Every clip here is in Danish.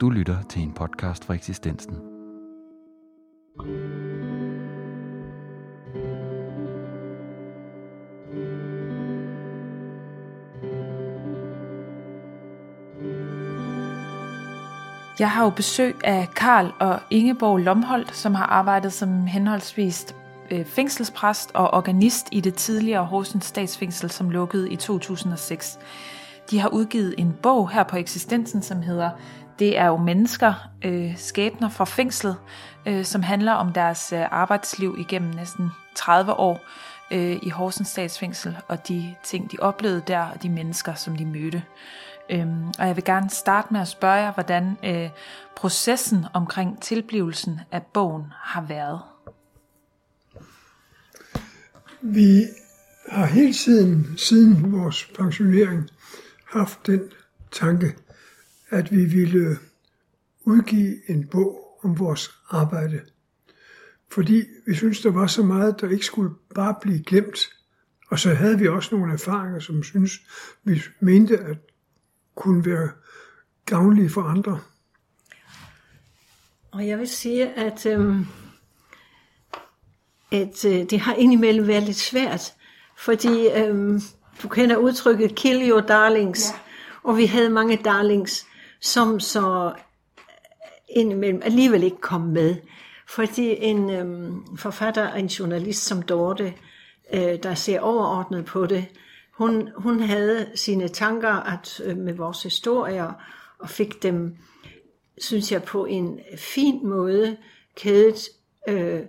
Du lytter til en podcast fra eksistensen. Jeg har jo besøg af Karl og Ingeborg Lomholdt, som har arbejdet som henholdsvis øh, fængselspræst og organist i det tidligere Horsens statsfængsel, som lukkede i 2006. De har udgivet en bog her på eksistensen, som hedder det er jo mennesker, øh, skæbner fra fængslet, øh, som handler om deres øh, arbejdsliv igennem næsten 30 år øh, i Horsens statsfængsel, og de ting, de oplevede der, og de mennesker, som de mødte. Øhm, og jeg vil gerne starte med at spørge jer, hvordan øh, processen omkring tilblivelsen af bogen har været. Vi har hele tiden, siden vores pensionering, haft den tanke, at vi ville udgive en bog om vores arbejde. Fordi vi synes der var så meget, der ikke skulle bare blive glemt. Og så havde vi også nogle erfaringer, som synes, vi mente, at kunne være gavnlige for andre. Og jeg vil sige, at, øhm, at øh, det har indimellem været lidt svært, fordi øhm, du kender udtrykket kill your darlings, ja. og vi havde mange darlings, som så øh, indimellem alligevel ikke kom med. Fordi en øhm, forfatter og en journalist som Dorte, øh, der ser overordnet på det, hun, hun havde sine tanker at, øh, med vores historier, og fik dem, synes jeg, på en fin måde kædet øh,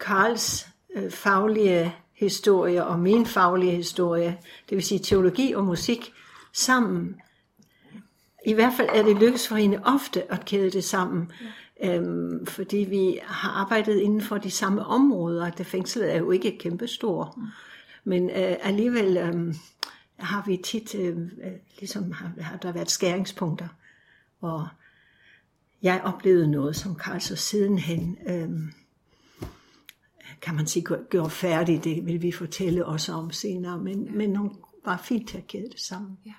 Karls øh, faglige historie og min faglige historie, det vil sige teologi og musik, sammen. I hvert fald er det lykkedes for hende ofte at kæde det sammen, ja. øhm, fordi vi har arbejdet inden for de samme områder. Det fængslet er jo ikke kæmpestort. Mm. Men øh, alligevel øh, har vi tit, øh, ligesom har, har der været skæringspunkter, hvor jeg oplevede noget, som Karl så sidenhen, øh, kan man sige, gjorde færdigt. Det vil vi fortælle også om senere, men, ja. men hun var fint til at kæde det sammen. Ja.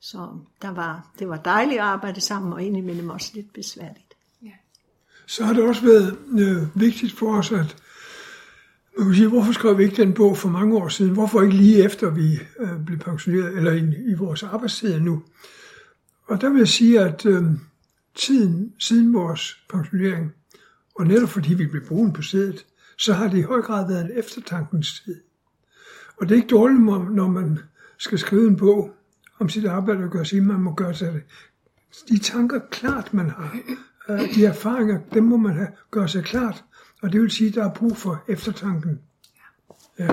Så der var, det var dejligt at arbejde sammen, og indimellem også lidt besværligt. Ja. Så har det også været øh, vigtigt for os, at man kan sige, hvorfor skrev vi ikke den bog for mange år siden? Hvorfor ikke lige efter vi øh, blev pensioneret, eller i, i vores arbejdstid nu? Og der vil jeg sige, at øh, tiden siden vores pensionering, og netop fordi vi blev boende på stedet, så har det i høj grad været en eftertankens tid. Og det er ikke dårligt, når man skal skrive en bog om sit arbejde og gøre sig, man må gøre sig det. De tanker klart, man har, øh, de erfaringer, dem må man have, gøre sig klart. Og det vil sige, at der er brug for eftertanken. Ja.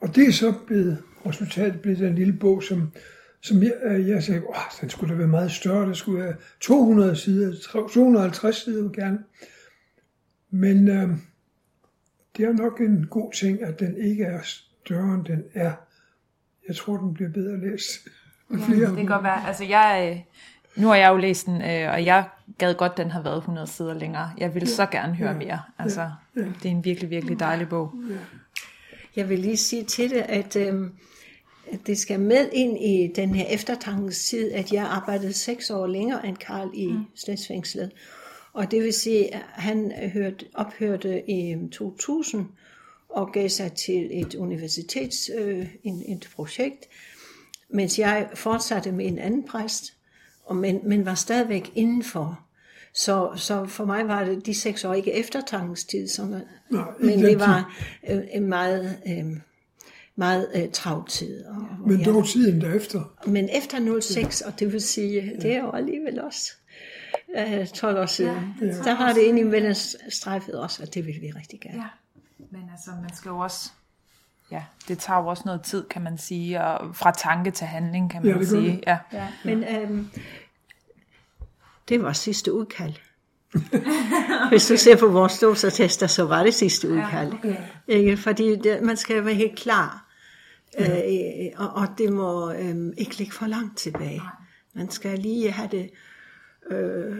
Og det er så blevet, resultatet blevet den lille bog, som, som jeg, øh, jeg sagde, åh, den skulle da være meget større, der skulle være 200 sider, 250 sider gerne. Men øh, det er nok en god ting, at den ikke er større, end den er. Jeg tror, den bliver bedre læst. Ja, flere. det kan godt være. Altså, jeg, øh, nu har jeg jo læst den, øh, og jeg gad godt, den har været 100 sider længere. Jeg vil ja. så gerne høre ja. mere. Altså, ja. Ja. Det er en virkelig, virkelig dejlig bog. Ja. Jeg vil lige sige til det, at, øh, at det skal med ind i den her eftertankens tid, at jeg arbejdede seks år længere end Karl i mm. statsfængslet. Og det vil sige, at han hørte, ophørte i 2000 og gav sig til et universitets, øh, en, et projekt, mens jeg fortsatte med en anden præst, og men, men var stadigvæk indenfor. Så, så for mig var det de seks år ikke eftertankens tid, som, Nå, men det var øh, en meget, øh, meget øh, travlt tid. Og, men dog tiden derefter. Men efter 06, og det vil sige, ja. det er jo alligevel også øh, 12 år siden. Ja. Der har det indimellem strejfet også, og det vil vi rigtig gerne. Ja. Men altså, man skal jo også ja, det tager jo også noget tid, kan man sige, og fra tanke til handling, kan man ja, det sige. Ja. ja. Men øhm, det var sidste udkald. Hvis du ser på vores dåbsattester, så var det sidste udkald. Ja, okay. Ikke? Fordi det, man skal være helt klar. Ja. Øh, og, og det må øh, ikke ligge for langt tilbage. Man skal lige have det, øh,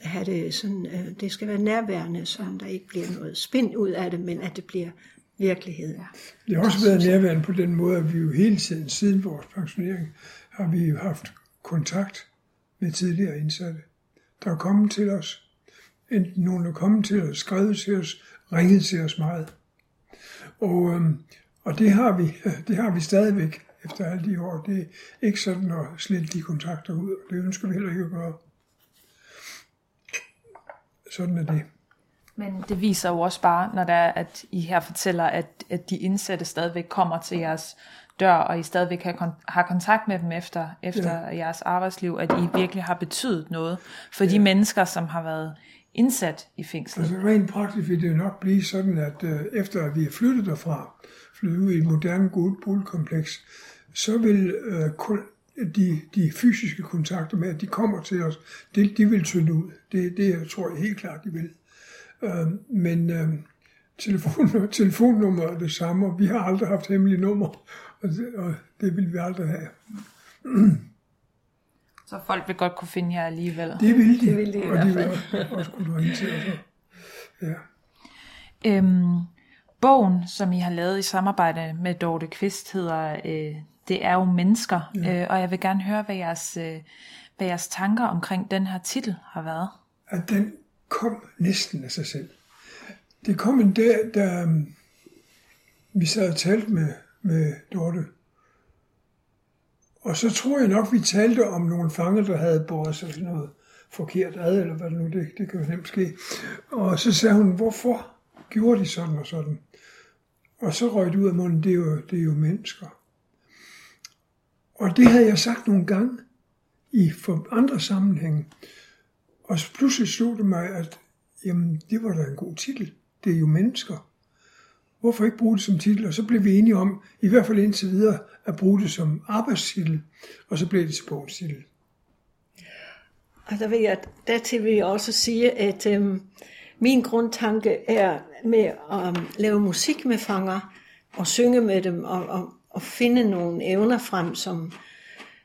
have det sådan, øh, det skal være nærværende, så der ikke bliver noget spind ud af det, men at det bliver virkelighed. Ja. Det har også været nærværende på den måde, at vi jo hele tiden, siden vores pensionering, har vi jo haft kontakt med tidligere indsatte, der er kommet til os. Enten nogen er kommet til os, skrevet til os, ringet til os meget. Og, øhm, og det, har vi, det har vi stadigvæk efter alle de år. Det er ikke sådan at slette de kontakter ud, og det ønsker vi heller ikke at gøre. Sådan er det. Men det viser jo også bare, når der er, at I her fortæller, at, at de indsatte stadigvæk kommer til jeres dør, og I stadigvæk har, kon- har kontakt med dem efter, efter ja. jeres arbejdsliv, at I virkelig har betydet noget for ja. de mennesker, som har været indsat i fængslet. Altså rent praktisk vil det nok blive sådan, at øh, efter at vi er flyttet derfra, flyttet ud i et moderne boligkompleks, så vil øh, kun de, de fysiske kontakter med, at de kommer til os, det, de vil tynde ud. Det, det tror jeg helt klart, de vil. Øh, men øh, telefon, telefonnummer er det samme, og vi har aldrig haft hemmelige nummer, og det, og det vil vi aldrig have. Så folk vil godt kunne finde jer alligevel. Det vil de, Det vil de i og hvert de fald. vil også kunne ringe til os. Ja. Øhm, bogen, som I har lavet i samarbejde med Dorte Kvist, hedder øh, Det er jo mennesker, ja. øh, og jeg vil gerne høre, hvad jeres, øh, hvad jeres tanker omkring den her titel har været. at den kom næsten af sig selv. Det kom en dag, da um, vi sad og talte med, med Dorte. Og så tror jeg nok, vi talte om nogle fanger, der havde båret sig sådan noget forkert ad, eller hvad det nu, det, det kan jo nemt ske. Og så sagde hun, hvorfor gjorde de sådan og sådan? Og så røg det ud af munden, det er jo, det er jo mennesker. Og det havde jeg sagt nogle gange i for andre sammenhænge. Og så pludselig slog det mig, at jamen, det var da en god titel. Det er jo mennesker. Hvorfor ikke bruge det som titel? Og så blev vi enige om, i hvert fald indtil videre, at bruge det som arbejdstitel. Og så blev det til bogens titel. Og der vil jeg, dertil vil jeg også sige, at øhm, min grundtanke er med at øhm, lave musik med fanger, og synge med dem, og, og, og finde nogle evner frem, som,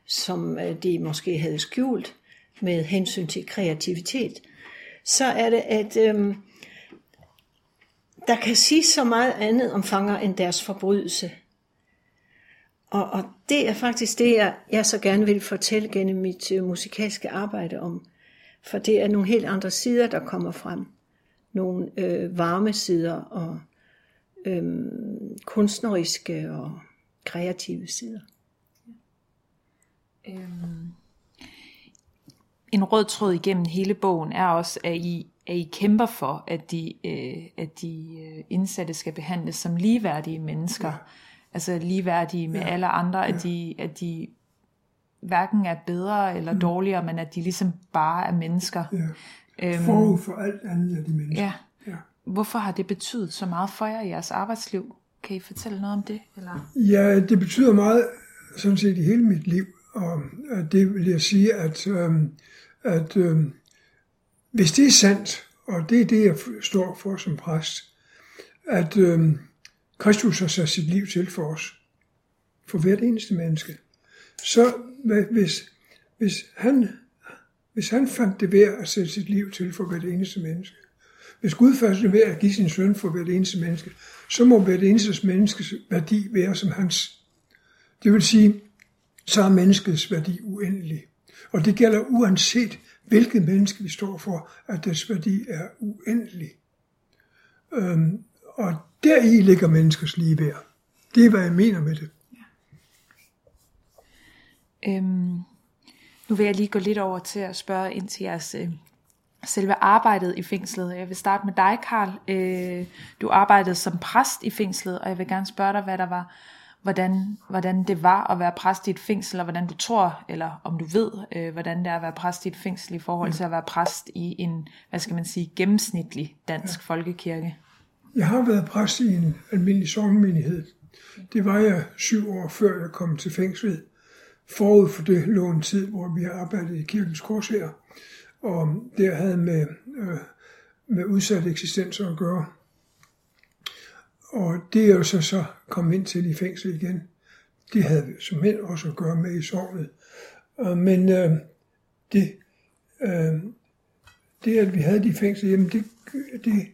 som øh, de måske havde skjult med hensyn til kreativitet, så er det, at øhm, der kan sige så meget andet om fanger end deres forbrydelse. Og, og det er faktisk det, jeg, jeg så gerne vil fortælle gennem mit øh, musikalske arbejde om. For det er nogle helt andre sider, der kommer frem. Nogle øh, varme sider og øh, kunstneriske og kreative sider. Øhm, en rød tråd igennem hele bogen er også, at I, at I kæmper for, at de, øh, at de øh, indsatte skal behandles som ligeværdige mennesker. Ja. Altså ligeværdige med ja. alle andre, at, de, at de hverken er bedre eller mm. dårligere, men at de ligesom bare er mennesker. Ja. Forud for alt andet af de mennesker. Ja. ja. Hvorfor har det betydet så meget for jer i jeres arbejdsliv? Kan I fortælle noget om det? Eller? Ja, det betyder meget sådan set i hele mit liv. Og øh, det vil jeg sige, at, øhm, at øhm, hvis det er sandt, og det er det, jeg står for som præst, at øhm, Kristus har sat sit liv til for os, for hvert eneste menneske, så hvis, hvis, han, hvis han fandt det værd at sætte sit liv til for hvert eneste menneske, hvis Gud fandt det værd at give sin søn for hvert eneste menneske, så må hvert eneste menneskes værdi være som hans. Det vil sige, så er menneskets værdi uendelig. Og det gælder uanset, hvilket menneske vi står for, at dets værdi er uendelig. Øhm, og deri ligger menneskets lige værd. Det er, hvad jeg mener med det. Øhm, nu vil jeg lige gå lidt over til at spørge ind til jeres øh, selve arbejdet i fængslet. Jeg vil starte med dig, Karl. Øh, du arbejdede som præst i fængslet, og jeg vil gerne spørge dig, hvad der var, hvordan, hvordan det var at være præst i et fængsel, og hvordan du tror, eller om du ved, øh, hvordan det er at være præst i et fængsel i forhold til at være præst i en, hvad skal man sige, gennemsnitlig dansk ja. folkekirke. Jeg har været præst i en almindelig sovnmenighed. Det var jeg syv år før jeg kom til fængslet. Forud for det lå en tid, hvor vi arbejdede i kirkens korshær, og det havde med, øh, med udsatte eksistenser at gøre. Og det er jo så, så kom ind til i fængsel igen. Det havde vi som mænd også at gøre med i sovnet. Øh, men øh, det, øh, det, at vi havde de fængsel, jamen det, det,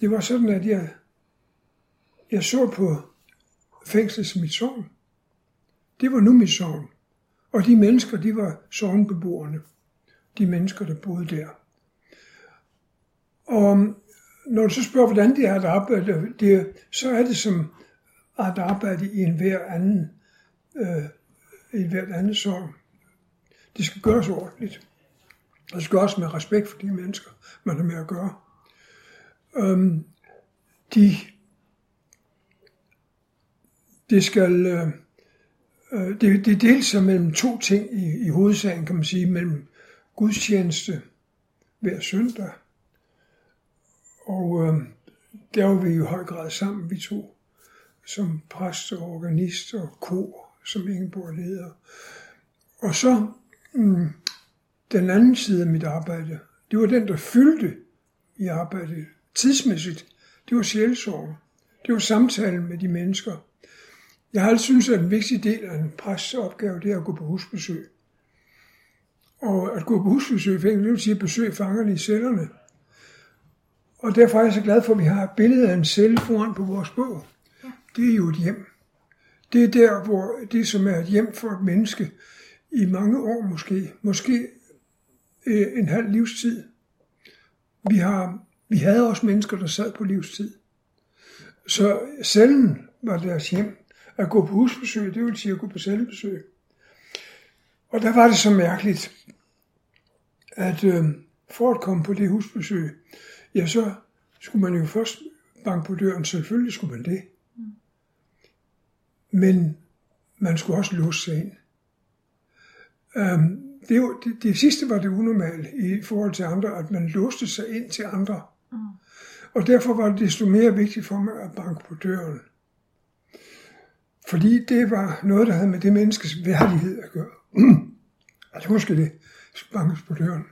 det var sådan, at jeg, jeg så på fængslet som mit sovn. Det var nu mit sovn. Og de mennesker, de var sovnbeboerne. De mennesker, der boede der. Og um, når du så spørger, hvordan det er at arbejde, det, så er det som at arbejde i en hver anden, øh, i hvert andet sorg. Det skal gøres ordentligt. Og det skal også med respekt for de mennesker, man har med at gøre. Øhm, de, det skal, øh, øh, det, det deler sig mellem to ting i, i hovedsagen, kan man sige, mellem gudstjeneste hver søndag, og øh, der var vi i høj grad sammen, vi to, som præst og organist og kor, som Ingeborg leder. Og så mm, den anden side af mit arbejde, det var den, der fyldte i arbejdet tidsmæssigt. Det var sjælsorg. Det var samtalen med de mennesker. Jeg har altid syntes, at en vigtig del af en præsts opgave, det er at gå på husbesøg. Og at gå på husbesøg, det vil sige at besøge fangerne i cellerne. Og derfor er jeg så glad for, at vi har et billede af en celle foran på vores bog. Det er jo et hjem. Det er der, hvor det, som er et hjem for et menneske, i mange år måske, måske øh, en halv livstid. Vi, har, vi havde også mennesker, der sad på livstid. Så cellen var deres hjem. At gå på husbesøg, det vil sige at gå på cellebesøg. Og der var det så mærkeligt, at øh, for at komme på det husbesøg, ja, så skulle man jo først banke på døren. Selvfølgelig skulle man det. Men man skulle også låse sig ind. Um, det, jo, det, det sidste var det unormale i forhold til andre, at man låste sig ind til andre. Mm. Og derfor var det desto mere vigtigt for mig at banke på døren. Fordi det var noget, der havde med det menneskes værdighed at gøre. at huske det, bankes på døren.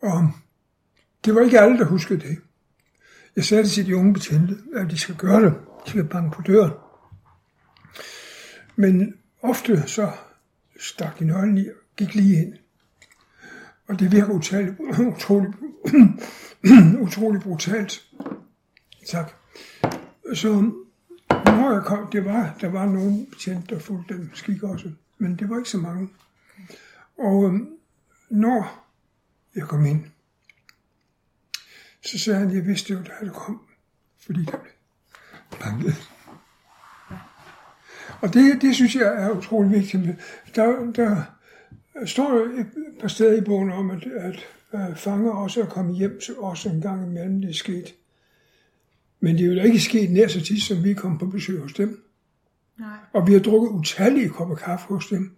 Og det var ikke alle, der huskede det. Jeg sagde til de unge betjente, at de skal gøre det. De skal banke på døren. Men ofte så stak de nøglen i og gik lige ind. Og det virker utroligt, utroligt, utroligt brutalt. Tak. Så når jeg kom, det var, der var nogen betjente, der fulgte den skik også, men det var ikke så mange. Og øhm, når jeg kom ind, så sagde han, jeg vidste jo, da det kom, fordi der blev banket. Og det, det synes jeg er utrolig vigtigt. Der, der står et par steder i bogen om, at, at, at fanger også er kommet hjem, så også en gang imellem det er sket. Men det er jo ikke sket nær så tit, som vi kommet på besøg hos dem. Nej. Og vi har drukket utallige kopper kaffe hos dem.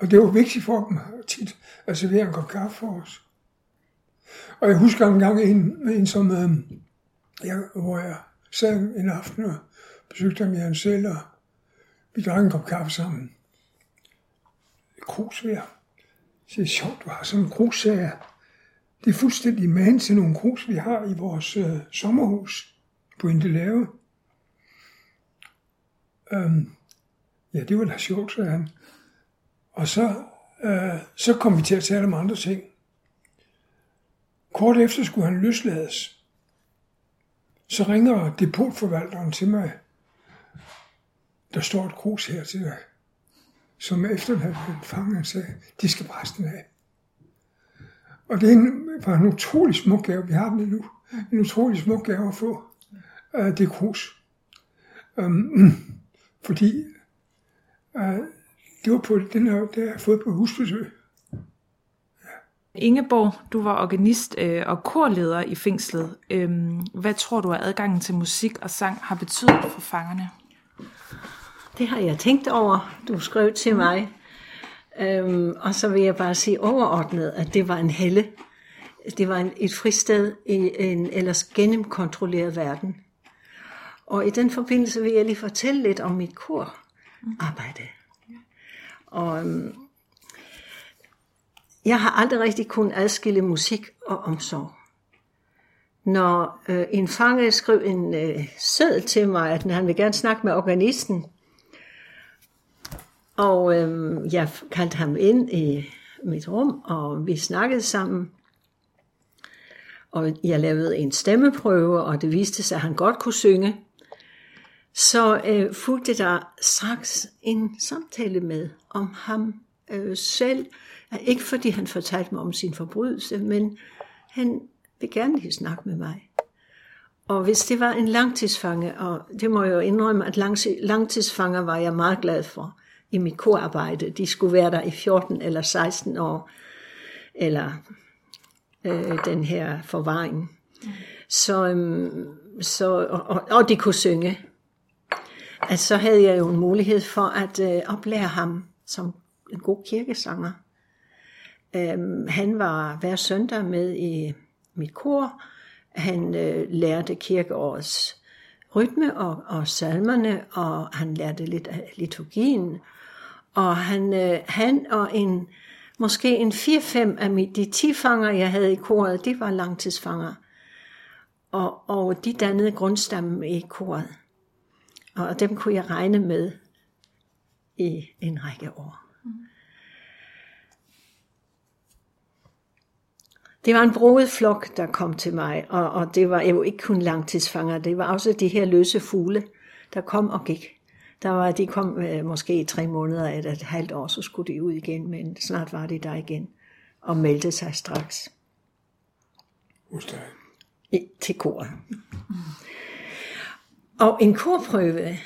Og det var vigtigt for dem tit at servere en kop kaffe for os. Og jeg husker en gang en, en som, øh, jeg, hvor jeg sad en aften og besøgte ham i hans selv, og vi drak en kop kaffe sammen. Krusvær. Så det er sjovt, du har sådan en krusvær. Det er fuldstændig man til nogle krus, vi har i vores øh, sommerhus på Indelave. Øhm, ja, det var da sjovt, sagde han. Og så, øh, så kom vi til at tale om andre ting. Kort efter skulle han løslades. Så ringer depotforvalteren til mig. Der står et krus her til dig, som efter han havde fanget sagde, de skal præsten af. Og det var en utrolig smuk gave, vi har den endnu, en utrolig smuk gave at få, af det krus. Um, fordi uh, det var på den her, det har jeg fået på husbesøg. Ingeborg, du var organist øh, og korleder i fængslet. Øhm, hvad tror du, at adgangen til musik og sang har betydet for fangerne? Det har jeg tænkt over. Du skrev til mig. Øhm, og så vil jeg bare sige overordnet, at det var en helle. Det var en, et fristed i en ellers gennemkontrolleret verden. Og i den forbindelse vil jeg lige fortælle lidt om mit korarbejde. Og øhm, jeg har aldrig rigtig kunnet adskille musik og omsorg. Når øh, en fange skrev en øh, sæd til mig, at han vil gerne snakke med organisten, og øh, jeg kaldte ham ind i mit rum, og vi snakkede sammen. Og jeg lavede en stemmeprøve, og det viste sig, at han godt kunne synge. Så øh, fulgte der straks en samtale med om ham øh, selv. Ikke fordi han fortalte mig om sin forbrydelse, men han vil gerne lige snakke med mig. Og hvis det var en langtidsfange, og det må jeg jo indrømme, at langtidsfanger var jeg meget glad for i mit korarbejde. De skulle være der i 14 eller 16 år, eller øh, den her forvaring. Så, øhm, så, og, og de kunne synge. At så havde jeg jo en mulighed for at øh, oplære ham som en god kirkesanger. Øhm, han var hver søndag med i mit kor. Han øh, lærte kirkeårets rytme og, og salmerne, og han lærte lidt af liturgien. Og han, øh, han og en, måske en 4-5 af mit, de 10 fanger, jeg havde i koret, det var langtidsfanger. Og, og de dannede grundstammen i koret. Og dem kunne jeg regne med i en række år. Det var en broet flok, der kom til mig, og, og det var jo ikke kun langtidsfanger, det var også de her løse fugle, der kom og gik. Der var, de kom øh, måske i tre måneder eller et halvt år, så skulle de ud igen, men snart var de der igen og meldte sig straks. Hos dig? I, til kor. Og en korprøve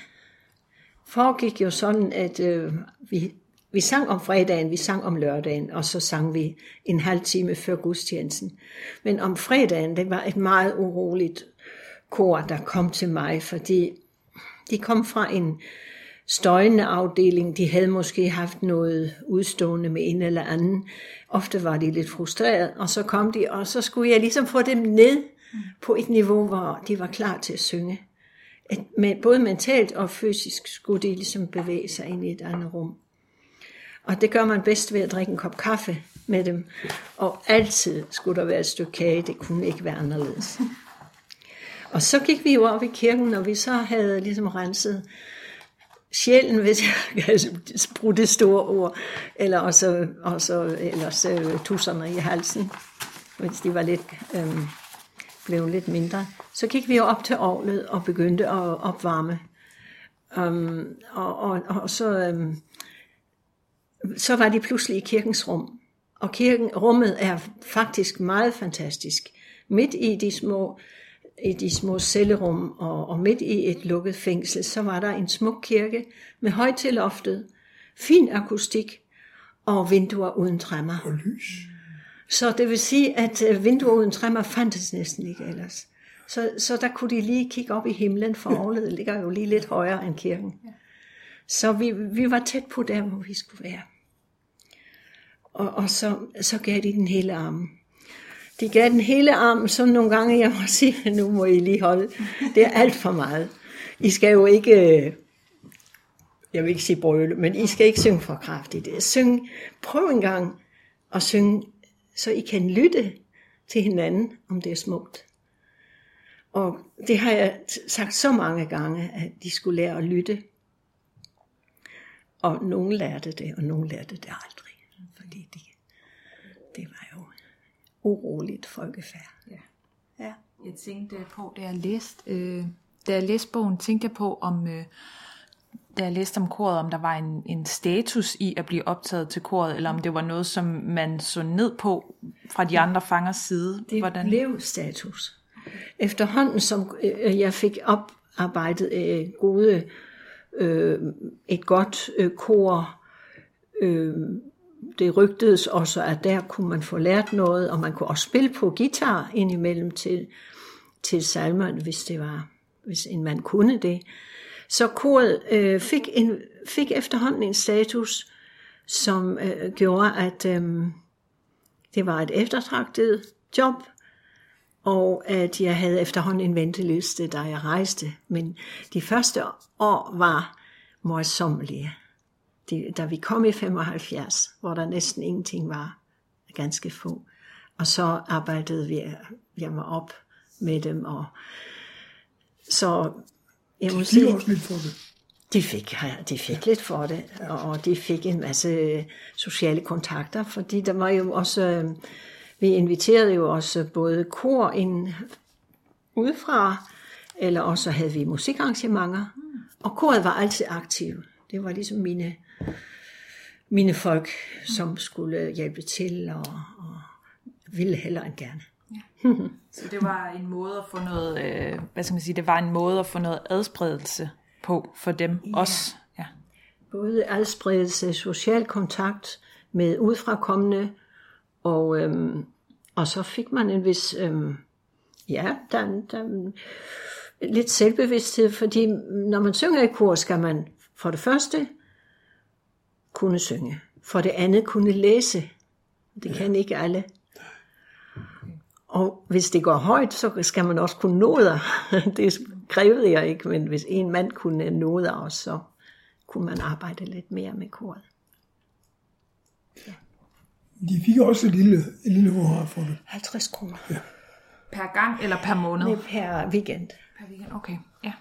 foregik jo sådan, at øh, vi vi sang om fredagen, vi sang om lørdagen, og så sang vi en halv time før gudstjenesten. Men om fredagen, det var et meget uroligt kor, der kom til mig, fordi de kom fra en støjende afdeling. De havde måske haft noget udstående med en eller anden. Ofte var de lidt frustreret, og så kom de, og så skulle jeg ligesom få dem ned på et niveau, hvor de var klar til at synge. At med, både mentalt og fysisk skulle de ligesom bevæge sig ind i et andet rum. Og det gør man bedst ved at drikke en kop kaffe med dem. Og altid skulle der være et stykke kage, det kunne ikke være anderledes. Og så gik vi jo op i kirken, og vi så havde ligesom renset sjælen, hvis jeg kan bruge det store ord, eller også, også ellers øh, tusserne i halsen, hvis de var lidt, øhm, blev lidt mindre. Så gik vi op til året og begyndte at opvarme. Um, og, og, og så... Um, så var de pludselig i kirkens rum. Og kirken, rummet er faktisk meget fantastisk. Midt i de små, i de små cellerum og, og midt i et lukket fængsel, så var der en smuk kirke med højt til loftet, fin akustik og vinduer uden træmmer. Og lys. Så det vil sige, at øh, vinduer uden træmmer fandtes næsten ikke ellers. Så, så der kunne de lige kigge op i himlen, for Aarhus ligger jo lige lidt højere end kirken. Så vi, vi var tæt på der, hvor vi skulle være og, og så, så gav de den hele arm. De gav den hele arm, så nogle gange jeg må sige, nu må I lige holde. Det er alt for meget. I skal jo ikke, jeg vil ikke sige brøle, men I skal ikke synge for kraftigt. Syng, prøv en gang at synge, så I kan lytte til hinanden, om det er smukt. Og det har jeg sagt så mange gange, at de skulle lære at lytte. Og nogen lærte det, og nogen lærte det aldrig fordi det, det var jo uroligt folkefærd. Ja. ja. Jeg tænkte på, da jeg læste, øh, da jeg læste bogen, tænkte jeg på, om øh, da jeg læste om koret, om der var en, en status i at blive optaget til koret, eller om det var noget, som man så ned på fra de andre fangers side. Det Hvordan? blev status. Efterhånden, som øh, jeg fik oparbejdet øh, gode, øh, et godt øh, kor, øh, det rygtedes også, at der kunne man få lært noget, og man kunne også spille på guitar indimellem til, til salmerne, hvis det var, hvis en mand kunne det. Så koret øh, fik, en, fik efterhånden en status, som øh, gjorde, at øh, det var et eftertragtet job, og at jeg havde efterhånden en venteliste, da jeg rejste. Men de første år var morsommelige de, da vi kom i 75, hvor der næsten ingenting var, ganske få. Og så arbejdede vi, jeg mig op med dem, og så jeg må de sige, også lidt for det. De fik, de fik ja. lidt for det, og de fik en masse sociale kontakter, fordi der var jo også, vi inviterede jo også både kor ind udefra, eller også havde vi musikarrangementer, og koret var altid aktiv. Det var ligesom mine mine folk, som skulle hjælpe til og, og ville hellere end gerne. Så det var en måde at få noget, øh, hvad skal man sige, det var en måde at få noget adspredelse på for dem ja. også. Ja. Både adspredelse, social kontakt med udfrakommende, og, øhm, og så fik man en vis, øhm, ja, der, der, lidt selvbevidsthed, fordi når man synger i kor, skal man for det første kunne synge, for det andet kunne læse. Det kan ikke alle. Og hvis det går højt, så skal man også kunne noder. Det krævede jeg ikke, men hvis en mand kunne noder også, så kunne man arbejde lidt mere med koret. Ja. De fik også et lille, et lille honorar for det. 50 kroner. Ja. Per gang eller per måned? Nej, per weekend. Per weekend, okay. Ja.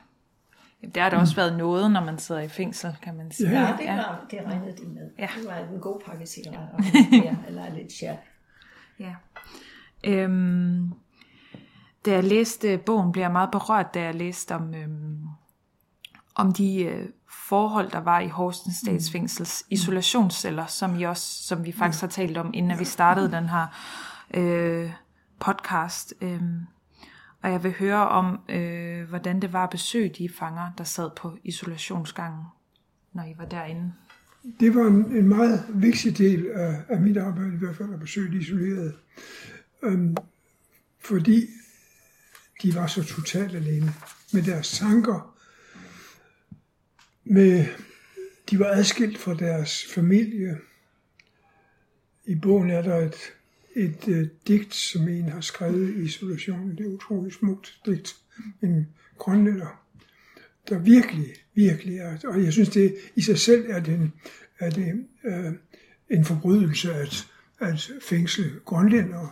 Det har da også været noget, når man sidder i fængsel, kan man sige. Ja, det, var, det regnede de med. Ja. Det var en god pakke cigaretter, ja, eller lidt chat. Ja. Øhm, da jeg læste bogen, blev jeg meget berørt, da jeg læste om, øhm, om de øh, forhold, der var i Horsens Statsfængsels isolationsceller, som, I også, som vi faktisk har talt om, inden vi startede den her øh, podcast. Øhm, og jeg vil høre om, øh, hvordan det var at besøge de fanger, der sad på isolationsgangen, når I var derinde. Det var en, en meget vigtig del af, af mit arbejde, i hvert fald at besøge de isolerede. Øhm, fordi de var så totalt alene med deres tanker. Med, de var adskilt fra deres familie. I bogen er der et, et øh, digt, som en har skrevet i isolationen. Det er utroligt smukt digt. En grønlænder, der virkelig, virkelig er. Og jeg synes, det i sig selv er det en, er det, øh, en forbrydelse at, at fængsle grønlændere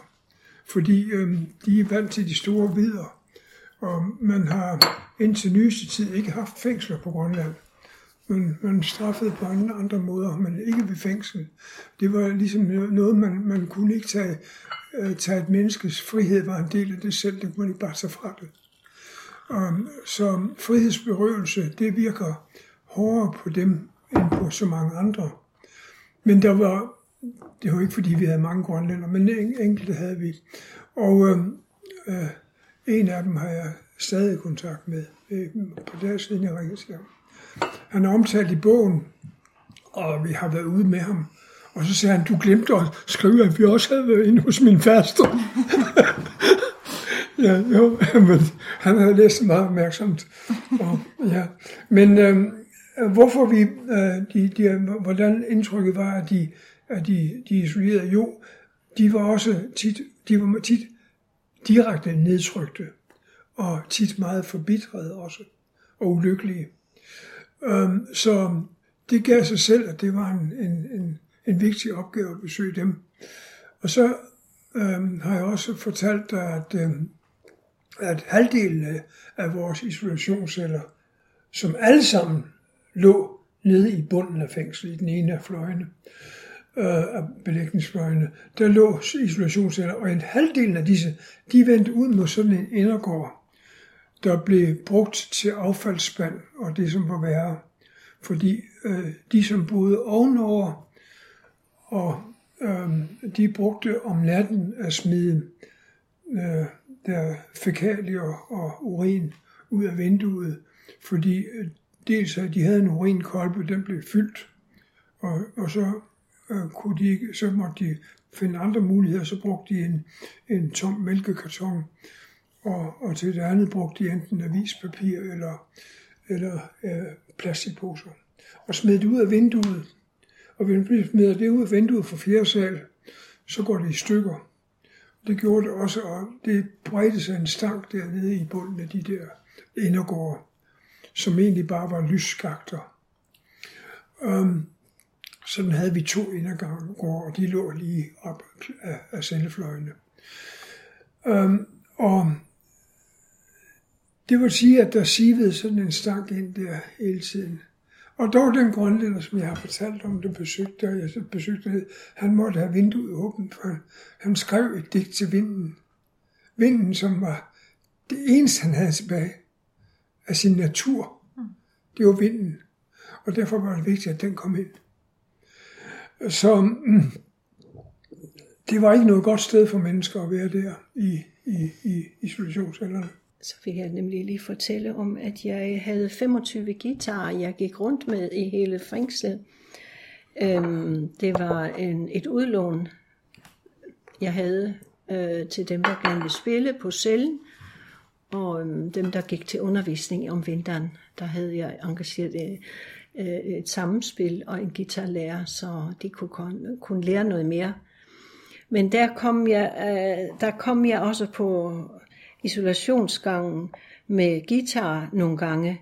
fordi øh, de er vant til de store vidder, og man har indtil nyeste tid ikke haft fængsler på Grønland man, man straffede på andre måder, men ikke ved fængsel. Det var ligesom noget, man, man kunne ikke tage, øh, tage et menneskes frihed, var en del af det selv, det kunne man ikke bare tage fra det. Og, så frihedsberøvelse, det virker hårdere på dem, end på så mange andre. Men der var det var ikke fordi, vi havde mange grønlænder, men en, enkelte havde vi. Og øh, øh, en af dem har jeg stadig kontakt med øh, på deres siden, jeg ringede til ham. Han er omtalt i bogen, og vi har været ude med ham. Og så sagde han, du glemte at skrive, at vi også havde været inde hos min faster. ja, jo, men han havde læst meget opmærksomt. Og, ja. Men øh, hvorfor vi, øh, de, de, hvordan indtrykket var, at de at de, de isolerede, jo, de var også tit, de var tit direkte nedtrykte, og tit meget forbitrede også, og ulykkelige. Øhm, så det gav sig selv, at det var en, en, en, en vigtig opgave at besøge dem. Og så um, har jeg også fortalt dig, at, øhm, at halvdelen af vores isolationsceller, som alle sammen lå nede i bunden af fængslet, i den ene af fløjene, øh, af belægningsfløjene, der lå isolationsceller, og en halvdel af disse, de vendte ud mod sådan en indergård, der blev brugt til affaldsspand og det, som var værre. Fordi øh, de, som boede ovenover, og øh, de brugte om natten at smide øh, der fækalier og urin ud af vinduet, fordi øh, dels at de havde en urinkolbe, den blev fyldt, og, og så øh, kunne de ikke, så måtte de finde andre muligheder, så brugte de en, en tom mælkekarton, og, og til det andet brugte de enten avispapir eller, eller øh, plastikposer. Og smed det ud af vinduet, og hvis man smider det ud af vinduet for fjerde sal, så går det i stykker. Det gjorde det også, og det bredte sig en stank dernede i bunden af de der indergårde, som egentlig bare var lysskakter. Um, sådan havde vi to indergårde, og de lå lige op af, af cellefløjene. Um, øhm, og det vil sige, at der sivede sådan en stank ind der hele tiden. Og dog den grønlænder, som jeg har fortalt om, den besøgte, og jeg besøgte, han måtte have vinduet åbent, for han skrev et digt til vinden. Vinden, som var det eneste, han havde tilbage af sin natur. Det var vinden. Og derfor var det vigtigt, at den kom ind. Så mm, det var ikke noget godt sted for mennesker at være der i, i, i isolationscellerne. Så vil jeg nemlig lige fortælle om, at jeg havde 25 guitarer, jeg gik rundt med i hele fængslet. Øhm, det var en, et udlån, jeg havde øh, til dem, der gerne ville spille på cellen, og øh, dem, der gik til undervisning om vinteren. Der havde jeg engageret øh, øh et sammenspil og en guitarlærer, så de kunne, kunne lære noget mere. Men der kom jeg, øh, der kom jeg også på isolationsgangen med guitar nogle gange,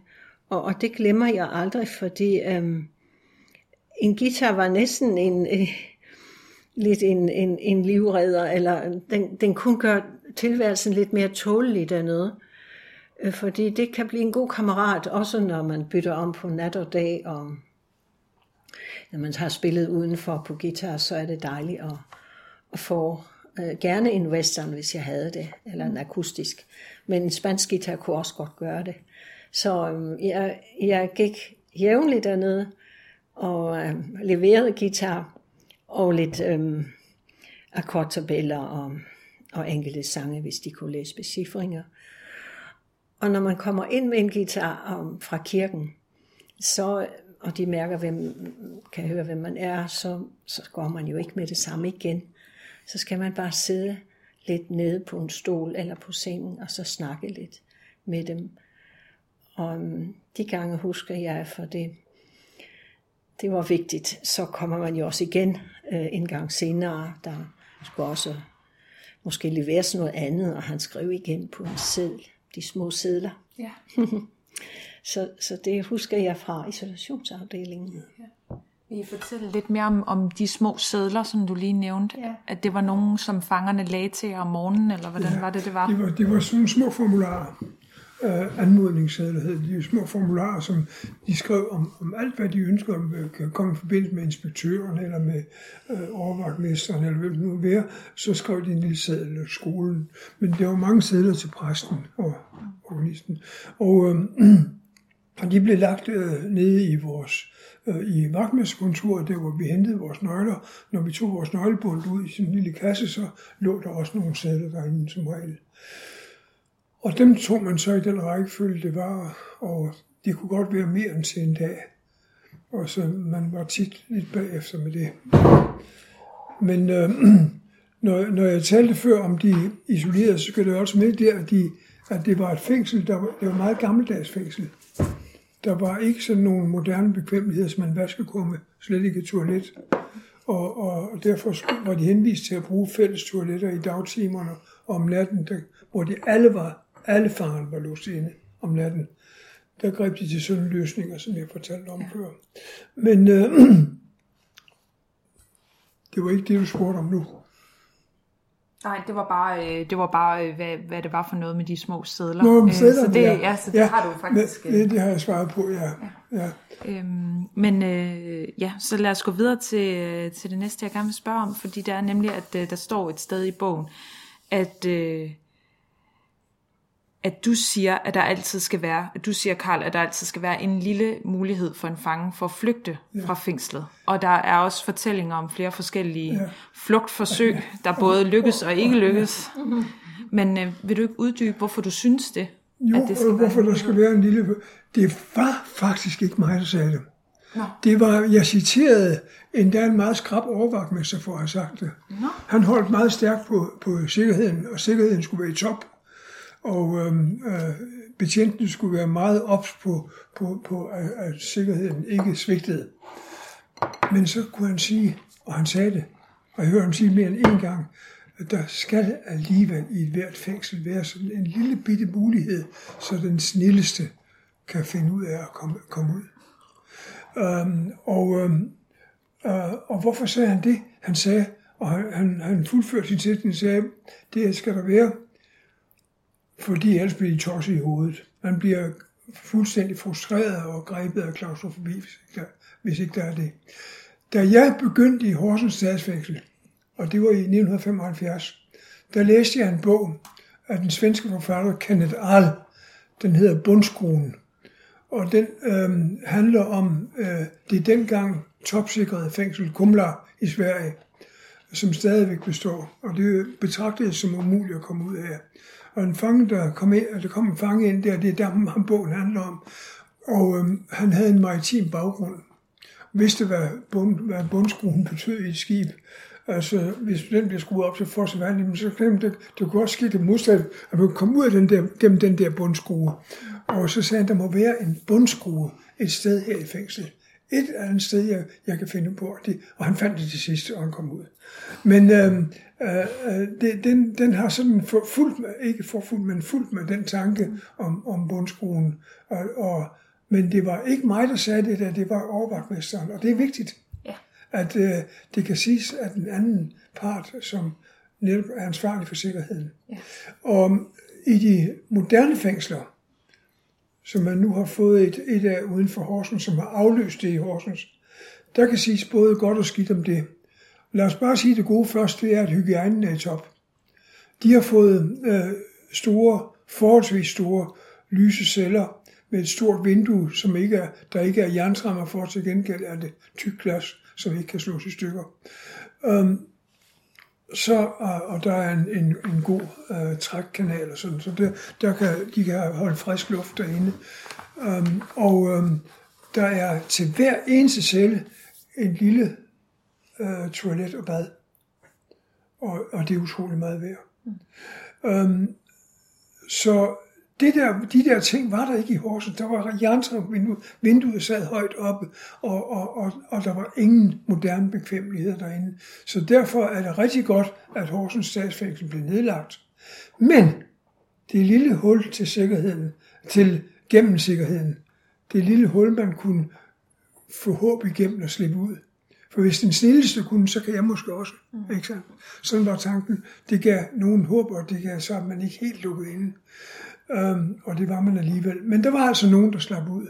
og, og det glemmer jeg aldrig, fordi øhm, en guitar var næsten en, øh, lidt en, en, en livredder, eller den, den kunne gøre tilværelsen lidt mere tålelig dernede. Øh, fordi det kan blive en god kammerat, også når man bytter om på nat og dag, og når man har spillet udenfor på guitar, så er det dejligt at, at få øh, gerne en western, hvis jeg havde det, eller en akustisk. Men en spansk guitar kunne også godt gøre det. Så øh, jeg, jeg gik jævnligt dernede og øh, leverede guitar og lidt øh, akkordtabeller og, og enkelte sange, hvis de kunne læse becifringer. Og når man kommer ind med en guitar um, fra kirken, så, og de mærker, hvem, kan høre, hvem man er, så, så går man jo ikke med det samme igen. Så skal man bare sidde lidt nede på en stol eller på sengen, og så snakke lidt med dem. Og um, de gange husker jeg, for det, det var vigtigt. Så kommer man jo også igen øh, en gang senere. Der skulle også måske leveres noget andet, og han skrev igen på en seddel de små sædler. Ja. så, så det husker jeg fra isolationsafdelingen. Ja. Vil I fortælle lidt mere om, om de små sædler, som du lige nævnte? Ja. At det var nogen, som fangerne lagde til om morgenen, eller hvordan ja, var det, det var? Det var, det var sådan små formularer øh, anmodningssedler hed de små formularer, som de skrev om, om alt, hvad de ønsker, om kan komme i forbindelse med inspektøren, eller med øh, overvagtmesteren, eller hvem det nu være, så skrev de en lille seddel skolen. Men der var mange sædler til præsten og organisten. Og, øh, og de blev lagt øh, nede i vores øh, Øh, i vagtmesterkontoret, der hvor vi hentede vores nøgler. Når vi tog vores nøglebund ud i sin lille kasse, så lå der også nogle sædler derinde som regel. Og dem tog man så i den rækkefølge, det var, og det kunne godt være mere end til en dag. Og så man var tit lidt bagefter med det. Men øh, når, når jeg talte før om de isolerede, så skal det også med der, at, de, at det var et fængsel, der var, det var meget gammeldags fængsel. Der var ikke sådan nogle moderne bekvemmeligheder, som man vaskekumme, slet ikke et toilet. Og, og derfor var de henvist til at bruge fælles toiletter i dagtimerne og om natten, der, hvor de alle var alle fangerne var låst inde om natten. Der greb de til sådan løsninger, som jeg fortalte om før. Men øh, det var ikke det, du spurgte om nu. Nej, det var bare, øh, det var bare øh, hvad, hvad det var for noget med de små sædler. Nå, med sædler, så det, ja. ja, så det ja, har du faktisk. Det, det har jeg svaret på, ja. ja. ja. Øhm, men øh, ja, så lad os gå videre til, til det næste, jeg gerne vil spørge om, fordi det er nemlig, at der står et sted i bogen, at øh, at du siger, at der altid skal være, at du siger, Karl, at der altid skal være en lille mulighed for en fange for at flygte ja. fra fængslet. Og der er også fortællinger om flere forskellige ja. flugtforsøg, der både lykkes og ikke lykkes. Men øh, vil du ikke uddybe, hvorfor du synes det? Jo, at det skal hvorfor der skal være en lille... Det var faktisk ikke mig, der sagde det. Nå. Det var, jeg citerede endda en meget skrab overvagtmester for at have sagt det. Nå. Han holdt meget stærkt på, på sikkerheden, og sikkerheden skulle være i top og øhm, øh, betjentene skulle være meget ops på, på, på at, at sikkerheden ikke svigtede. Men så kunne han sige, og han sagde det, og jeg hørte ham sige mere end en gang, at der skal alligevel i et hvert fængsel være sådan en lille bitte mulighed, så den snilleste kan finde ud af at komme, komme ud. Øhm, og, øhm, øh, og hvorfor sagde han det? Han sagde, og han, han, han fuldførte sin sætning, sagde, det skal der være fordi ellers bliver de tosset i hovedet. Man bliver fuldstændig frustreret og grebet af klaustrofobi, hvis ikke der, hvis ikke der er det. Da jeg begyndte i Horsens statsfængsel, og det var i 1975, der læste jeg en bog af den svenske forfatter Kenneth Ahl. Den hedder Bundskruen. og den øh, handler om øh, det dengang topsikrede fængsel Kumla i Sverige, som stadigvæk består, og det betragtes som umuligt at komme ud af. Og en fange, der kom ind, der kom en fange ind der, det er der, ham bogen handler om, og øh, han havde en maritim baggrund, vidste, hvad, bund, hvad bundskruen betød i et skib. Altså, hvis den bliver skruet op til force vand, så kan det, det kunne også ske det modsatte, at man kunne komme ud af den der, gennem den der bundskrue. Og så sagde han, der må være en bundskrue et sted her i fængslet. Et eller andet sted, jeg, jeg kan finde på. Det, og han fandt det til sidst, og han kom ud. Men øh, øh, det, den, den har sådan for, fuldt med, ikke for fuldt, men fuldt med den tanke om, om bundskruen. Og, og, men det var ikke mig, der sagde det der, det var overvagtmesteren. Og det er vigtigt, Ja. at øh, det kan siges, at den anden part, som netop er ansvarlig for sikkerheden. Ja. Og i de moderne fængsler, som man nu har fået et, et af uden for Horsens, som har afløst det i Horsens, der kan siges både godt og skidt om det. Lad os bare sige det gode først, det er, at hygiejnen er i top. De har fået øh, store, forholdsvis store lyse celler med et stort vindue, som ikke er, der ikke er jernstrammer for, til gengæld er det tyk glas, som ikke kan slås i stykker. Um, så, og, og der er en, en, en god øh, trækkanal og sådan, så der, der kan, de kan holde frisk luft derinde. Um, og um, der er til hver eneste celle en lille øh, toilet og bad. Og, og det er utrolig meget værd. Mm. Um, så det der, de der ting var der ikke i Horsens. Der var jerntrappevindue, vinduet sad højt oppe, og, og, og, og der var ingen moderne bekvemmeligheder derinde. Så derfor er det rigtig godt, at Horsens statsfængsel blev nedlagt. Men det lille hul til sikkerheden, til gennemsikkerheden, det lille hul, man kunne få håb igennem og slippe ud. For hvis den snilleste kunne, så kan jeg måske også. Mm. Ikke sandt? Sådan var tanken. Det gav nogen håb, og det gav så, at man ikke helt lukkede inde. Øhm, og det var man alligevel. Men der var altså nogen, der slap ud.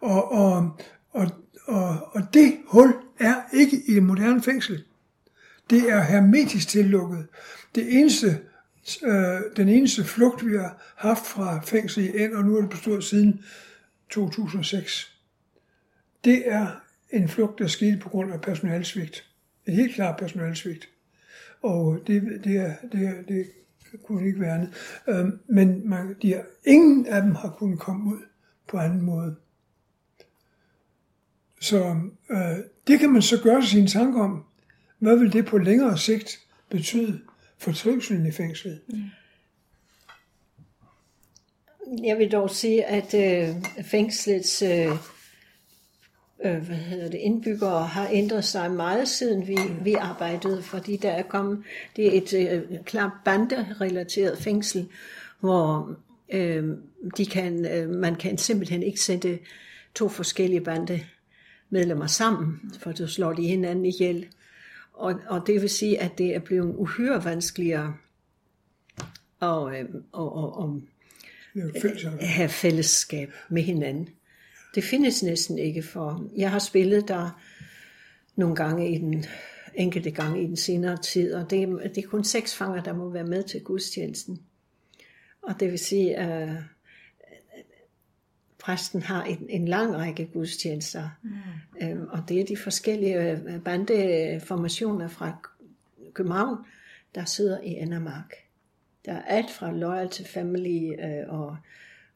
Og, og, og, og, og det hul er ikke i et moderne fængsel. Det er hermetisk tillukket. Det eneste, øh, den eneste flugt, vi har haft fra fængsel i N, og nu er det bestået siden 2006, det er en flugt, der skete på grund af personalsvigt. Et helt klart personalsvigt. Og det, det, er, det, er, det kunne ikke være andet. Øh, men man, de ingen af dem har kunnet komme ud på anden måde. Så øh, det kan man så gøre sig sine tanker om. Hvad vil det på længere sigt betyde for trivselen i fængslet? Mm. Jeg vil dog sige, at øh, fængslets øh, øh, hvad hedder det, indbyggere har ændret sig meget siden vi, vi arbejdede, fordi der er kommet, det er et øh, klart banderelateret fængsel, hvor øh, de kan, øh, man kan simpelthen ikke sætte to forskellige bandemedlemmer sammen, for så slår de hinanden ihjel. Og, og det vil sige, at det er blevet uhyre vanskeligere at, øh, og, og, og have fællesskab med hinanden. Det findes næsten ikke for. Jeg har spillet der nogle gange i den enkelte gange i den senere tid, og det, det er kun seks fanger, der må være med til gudstjenesten. Og det vil sige, at præsten har en, en lang række gudstjenester, mm. øhm, og det er de forskellige bandeformationer fra København, der sidder i Endermark. Der er alt fra Loyal to Family øh, og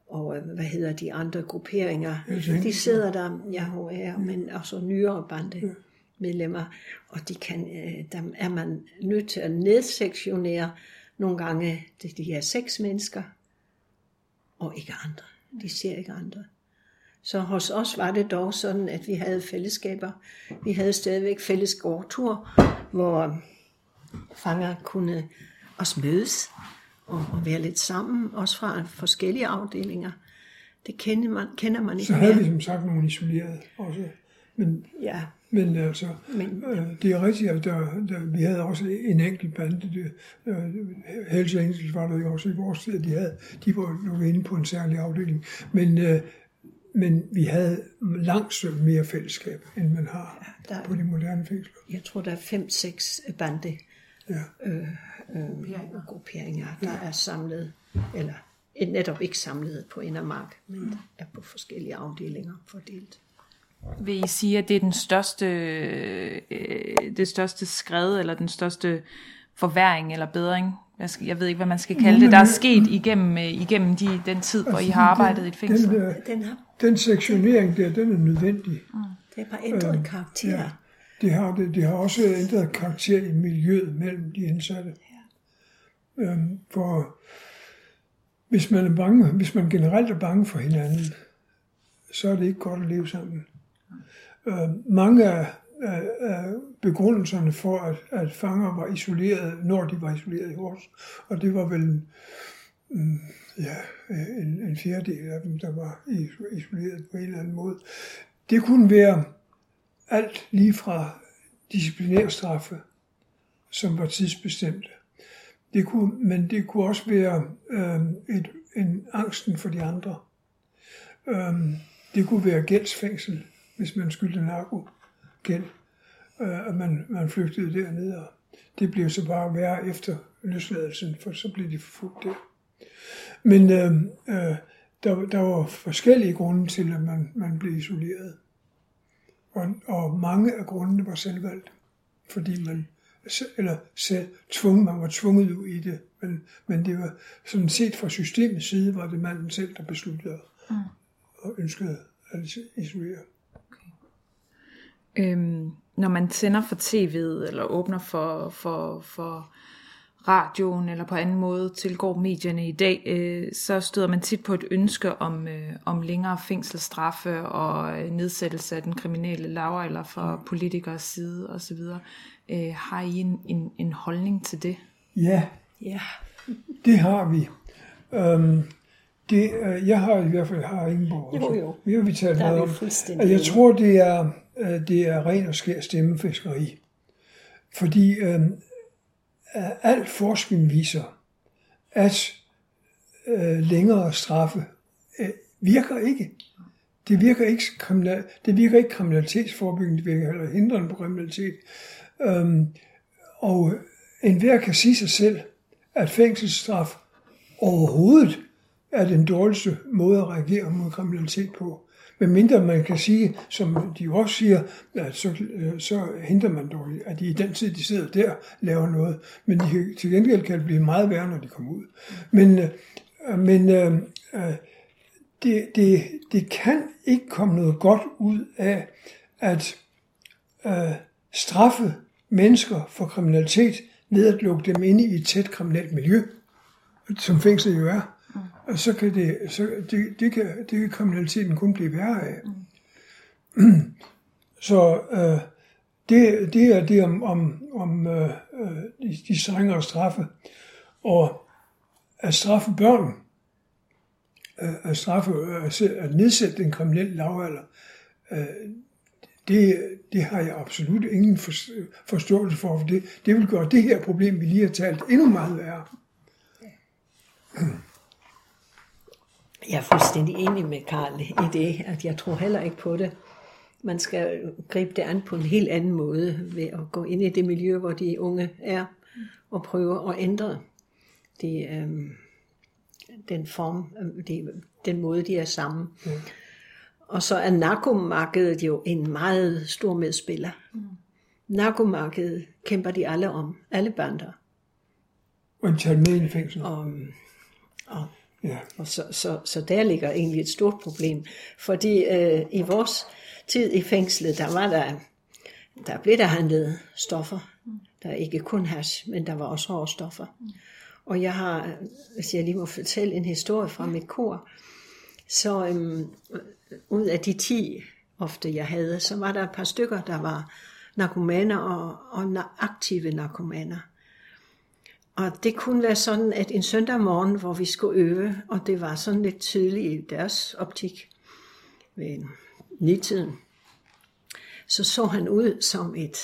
og hvad hedder de andre grupperinger, de sidder der, ja, HR, men også nyere bande medlemmer, og de kan, der er man nødt til at nedsektionere nogle gange, det de er seks mennesker, og ikke andre. De ser ikke andre. Så hos os var det dog sådan, at vi havde fællesskaber. Vi havde stadigvæk fælles gårdtur, hvor fanger kunne også mødes og, og være lidt sammen, også fra forskellige afdelinger. Det kender man, kender man ikke Så havde vi som sagt nogle isolerede også. Men, ja. men altså, men, øh, det er rigtigt, at der, der, vi havde også en enkelt bande. Det, øh, Hells Angels var der jo også i vores tid, de, havde, de var lukket inde på en særlig afdeling. Men, øh, men vi havde langt mere fællesskab, end man har ja, der, på de moderne fængsler. Jeg tror, der er fem-seks bande. Ja. Øh, øh, grupperinger, der er samlet, eller er netop ikke samlet på Indermark, men er på forskellige afdelinger fordelt. Vil I sige, at det er den største, øh, det største skred, eller den største forværing eller bedring? Jeg, skal, jeg ved ikke, hvad man skal kalde det, der er sket igennem, øh, igennem de, den tid, hvor I har arbejdet i et fængsel. Den, der, Den, har, den sektionering der, den er nødvendig. det har bare ændret øh, karakter. Ja, det har, det, det har også ændret karakter i miljøet mellem de indsatte. Ja. Øhm, for hvis man er bange, hvis man generelt er bange for hinanden, så er det ikke godt at leve sammen. Øh, mange af, af, af begrundelserne for, at, at fanger var isoleret, når de var isoleret i Horsens, og det var vel mm, ja, en, en fjerdedel af dem, der var isoleret på en eller anden måde. Det kunne være alt lige fra disciplinærstraffe, som var tidsbestemte. Det kunne, men det kunne også være øh, et, en angsten for de andre. Øh, det kunne være gældsfængsel, hvis man skyldte narko gæld, øh, at man, man flygtede dernede. Og det blev så bare værre efter løsladelsen, for så blev de forfulgt der. Men øh, øh, der, der var forskellige grunde til, at man, man blev isoleret. Og, og mange af grundene var selvvalgt, fordi man eller selv tvunget, man var tvunget ud i det, men, men det var sådan set fra systemets side, var det manden selv, der besluttede mm. og ønskede at isolere. Øhm, når man tænder for tv'et, eller åbner for, for, for radioen, eller på anden måde tilgår medierne i dag, øh, så støder man tit på et ønske om, øh, om længere fængselsstraffe og øh, nedsættelse af den kriminelle lavalder fra politikers side osv. Øh, har I en, en, en holdning til det? Ja, Ja. det har vi. Øhm, det, øh, jeg har i hvert fald har Ingeborg også. Jo, jo. Vi har vi talt Der er meget vi om. Og Jeg tror, det er, øh, det er ren og skær stemmefiskeri. Fordi øh, al forskning viser, at øh, længere straffe øh, virker ikke. Det virker ikke, kriminal, det virker ikke kriminalitetsforebyggende, det virker heller hindrende på kriminalitet. Øhm, og enhver kan sige sig selv, at fængselsstraf overhovedet er den dårligste måde at reagere mod kriminalitet på. Men mindre man kan sige, som de jo også siger, at så, øh, så henter man dog, at de i den tid, de sidder der, laver noget. Men de, til gengæld kan det blive meget værre, når de kommer ud. Men, øh, men øh, øh, det, det, det kan ikke komme noget godt ud af at øh, straffe mennesker for kriminalitet ved at lukke dem inde i et tæt kriminelt miljø, som fængslet jo er. Og så kan det, så det, det, kan, det kan kriminaliteten kun blive værre af. Så øh, det, det er det om, om, om øh, øh, de, de strengere straffe. Og at straffe børn, øh, at, straffe, øh, at nedsætte den kriminelle lavalder, øh, det, det har jeg absolut ingen for- forståelse for, for det, det vil gøre det her problem, vi lige har talt, endnu meget værre. Jeg er fuldstændig enig med Karl i det, at jeg tror heller ikke på det. Man skal gribe det an på en helt anden måde ved at gå ind i det miljø, hvor de unge er, og prøve at ændre det, øhm, den form, øhm, det, den måde, de er sammen. Mm. Og så er narkomarkedet jo en meget stor medspiller. Mm. Narkomarkedet kæmper de alle om, alle bander. Og en tage med i fængsel. Og, og Ja. og så, så, så der ligger egentlig et stort problem. Fordi øh, i vores tid i fængslet, der var der, der blev der handlet stoffer. Der ikke kun hash, men der var også hårde stoffer. Og jeg har, hvis jeg lige må fortælle en historie fra mit kor, så øhm, ud af de 10 ofte jeg havde, så var der et par stykker, der var narkomaner og, og aktive narkomaner. Og det kunne være sådan, at en søndag morgen, hvor vi skulle øve, og det var sådan lidt tidligt i deres optik, ved nitiden, så så han ud som et,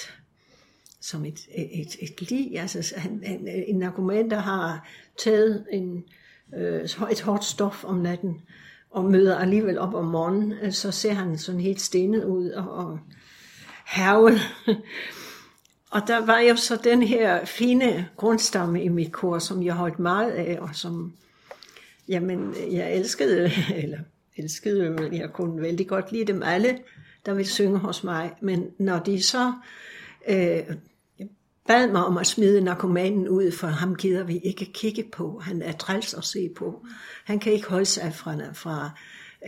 som et, et, et lig. Altså han, en, en narkoman, der har taget en, øh, et hårdt stof om natten, og møder alligevel op om morgenen, øh, så ser han sådan helt stenet ud og, og hervet. Og der var jo så den her fine grundstamme i mit kor, som jeg holdt meget af, og som Jamen, jeg elskede, eller elskede, men jeg kunne vældig godt lide dem alle, der ville synge hos mig. Men når de så øh, bad mig om at smide narkomanen ud, for ham gider vi ikke kigge på. Han er træls at se på. Han kan ikke holde sig fra, fra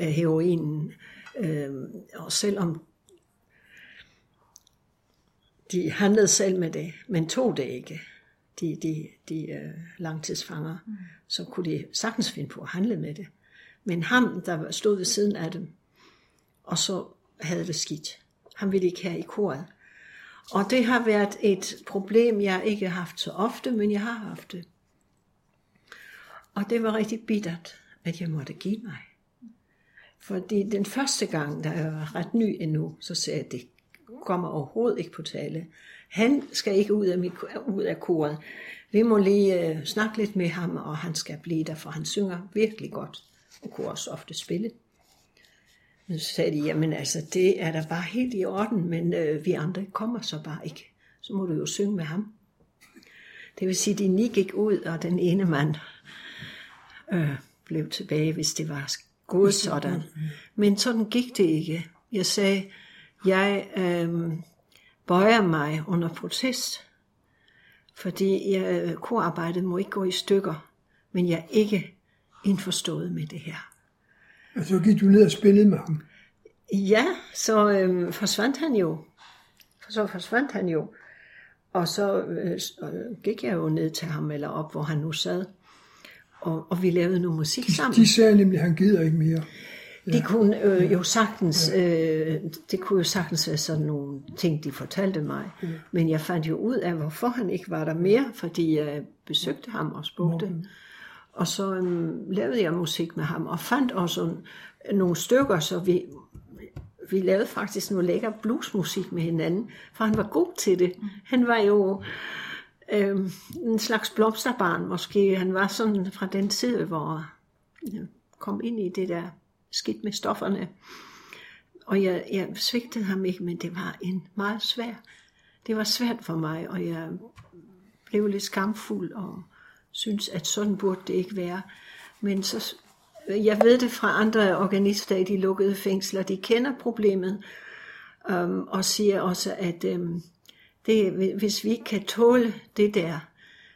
øh, heroinen. Øh, og selvom de handlede selv med det, men tog det ikke, de, de, de uh, langtidsfanger, mm. så kunne de sagtens finde på at handle med det. Men ham, der stod ved siden af dem, og så havde det skidt. Han ville ikke have i koret. Og det har været et problem, jeg ikke har haft så ofte, men jeg har haft det. Og det var rigtig bittert, at jeg måtte give mig. Fordi den første gang, da jeg var ret ny endnu, så sagde jeg, det kommer overhovedet ikke på tale. Han skal ikke ud af, mit, ud af koret. Vi må lige uh, snakke lidt med ham, og han skal blive der, for han synger virkelig godt, og kunne også ofte spille. Men så sagde de, jamen altså, det er da bare helt i orden, men uh, vi andre kommer så bare ikke. Så må du jo synge med ham. Det vil sige, at de ni gik ud, og den ene mand uh, blev tilbage, hvis det var gået sådan. Men sådan gik det ikke. Jeg sagde, jeg øh, bøjer mig under protest, fordi jeg, korarbejdet må ikke gå i stykker, men jeg er ikke indforstået med det her. Og så gik du ned og spillede med ham? Ja, så øh, forsvandt han jo. Så forsvandt han jo. Og så øh, gik jeg jo ned til ham, eller op, hvor han nu sad. Og, og vi lavede noget musik sammen. De sagde nemlig, at han gider ikke mere. Ja. De kunne øh, jo sagtens, øh, det kunne jo sagtens være sådan nogle ting, de fortalte mig. Ja. Men jeg fandt jo ud af, hvorfor han ikke var der mere, fordi jeg besøgte ham og spurgte. Og så øh, lavede jeg musik med ham, og fandt også nogle stykker, så vi, vi lavede faktisk noget lækker bluesmusik med hinanden, for han var god til det. Mm. Han var jo øh, en slags blomsterbarn måske. Han var sådan fra den tid, hvor jeg kom ind i det der skidt med stofferne. Og jeg, jeg svigtede ham ikke, men det var en meget svær. Det var svært for mig, og jeg blev lidt skamfuld og synes, at sådan burde det ikke være. Men så, jeg ved det fra andre organister i de lukkede fængsler, de kender problemet, øhm, og siger også, at øhm, det, hvis vi ikke kan tåle det der,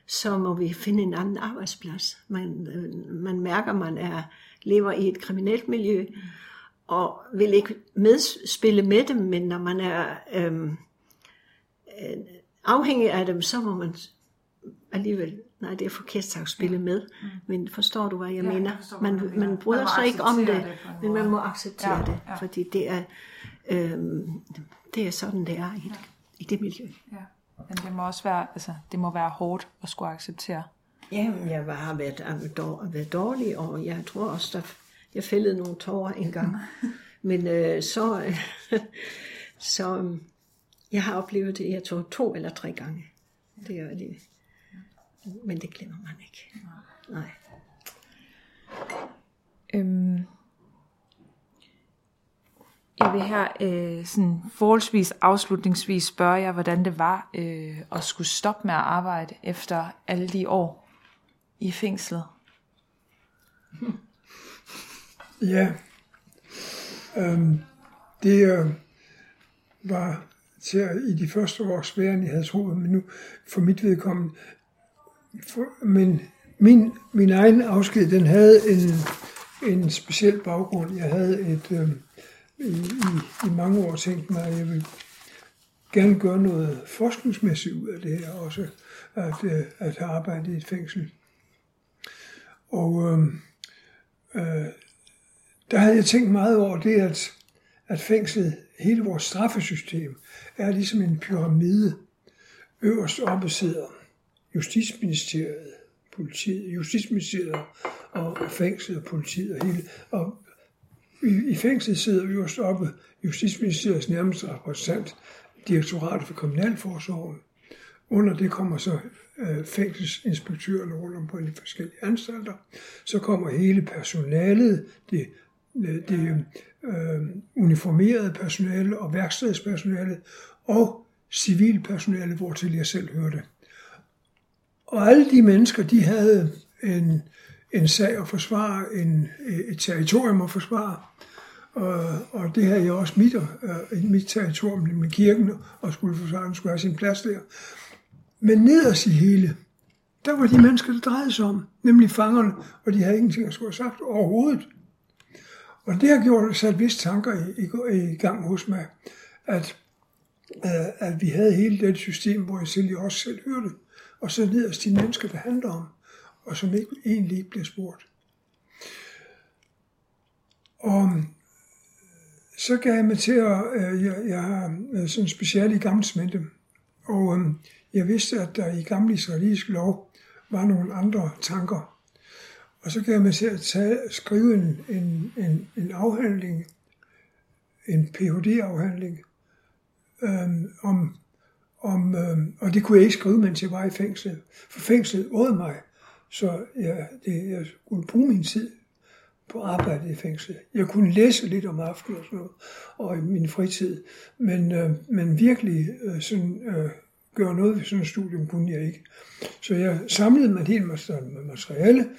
så må vi finde en anden arbejdsplads. Man, øh, man mærker, man er lever i et kriminelt miljø, og vil ikke medspille med dem, men når man er øhm, øh, afhængig af dem, så må man alligevel, nej det er forkert sagt, spille med, mm. men forstår du, hvad jeg ja, mener? Jeg man, man, man bryder sig ikke om det, det men man må acceptere ja, det, ja. fordi det er, øhm, det er sådan, det er i, ja. i det miljø. Ja. Men det må også være, altså, det må være hårdt at skulle acceptere. Ja, jeg har været, været dårlig, og jeg tror også, der, jeg fældede nogle tårer en gang. Men øh, så, øh, så jeg har oplevet det, jeg tror to eller tre gange. Det er det. Men det glemmer man ikke. Nej. Øhm, jeg vil her øh, sådan forholdsvis afslutningsvis spørge jer, hvordan det var øh, at skulle stoppe med at arbejde efter alle de år i fængslet? Ja, øhm, det øh, var til at, i de første år sværere, end jeg havde troet, men nu for mit vedkommende. For, men min, min egen afsked, den havde en, en speciel baggrund. Jeg havde et, øh, i, i, i mange år tænkt mig, at jeg ville gerne gøre noget forskningsmæssigt ud af det her også, at, øh, at have arbejdet i et fængsel. Og øh, øh, der havde jeg tænkt meget over det, at, at fængslet, hele vores straffesystem, er ligesom en pyramide. Øverst oppe sidder Justitsministeriet, politiet, Justitsministeriet og fængslet og politiet og hele. Og i, i fængslet sidder øverst oppe Justitsministeriets nærmeste repræsentant, Direktoratet for Kriminalforsorgen. Under det kommer så øh, fængselsinspektørerne rundt om på de forskellige anstalter. Så kommer hele personalet, det, øh, det øh, uniformerede personale og værkstedspersonale og civilpersonale, hvor til jeg selv hørte. Og alle de mennesker, de havde en, en sag at forsvare, en, øh, et territorium at forsvare. Og, og det her er også mit, uh, mit territorium, med kirken, og skulle forsvare, skulle have sin plads der. Men nederst i hele, der var de mennesker, der drejede sig om, nemlig fangerne, og de havde ingenting at skulle have sagt overhovedet. Og det har gjort sat vist tanker i, i, i gang hos mig, at, øh, at vi havde hele det system, hvor jeg selv også selv hørte, og så nederst de mennesker, der handler om, og som ikke egentlig ikke bliver spurgt. Og øh, så gav jeg mig til at, øh, jeg, jeg har øh, sådan specielt i gammelsmente, og øh, jeg vidste, at der i gamle israelisk lov var nogle andre tanker. Og så gav jeg mig til at tage, skrive en, en, en, en afhandling, en Ph.D.-afhandling, øhm, om, om, øhm, og det kunne jeg ikke skrive, mens jeg var i fængsel, for fængslet åd mig, så jeg, det, jeg skulle bruge min tid på arbejde i fængslet. Jeg kunne læse lidt om aftenen og sådan noget, og i min fritid, men, øh, men virkelig øh, sådan, øh, gøre noget ved sådan et studium kunne jeg ikke. Så jeg samlede mig helt med materiale,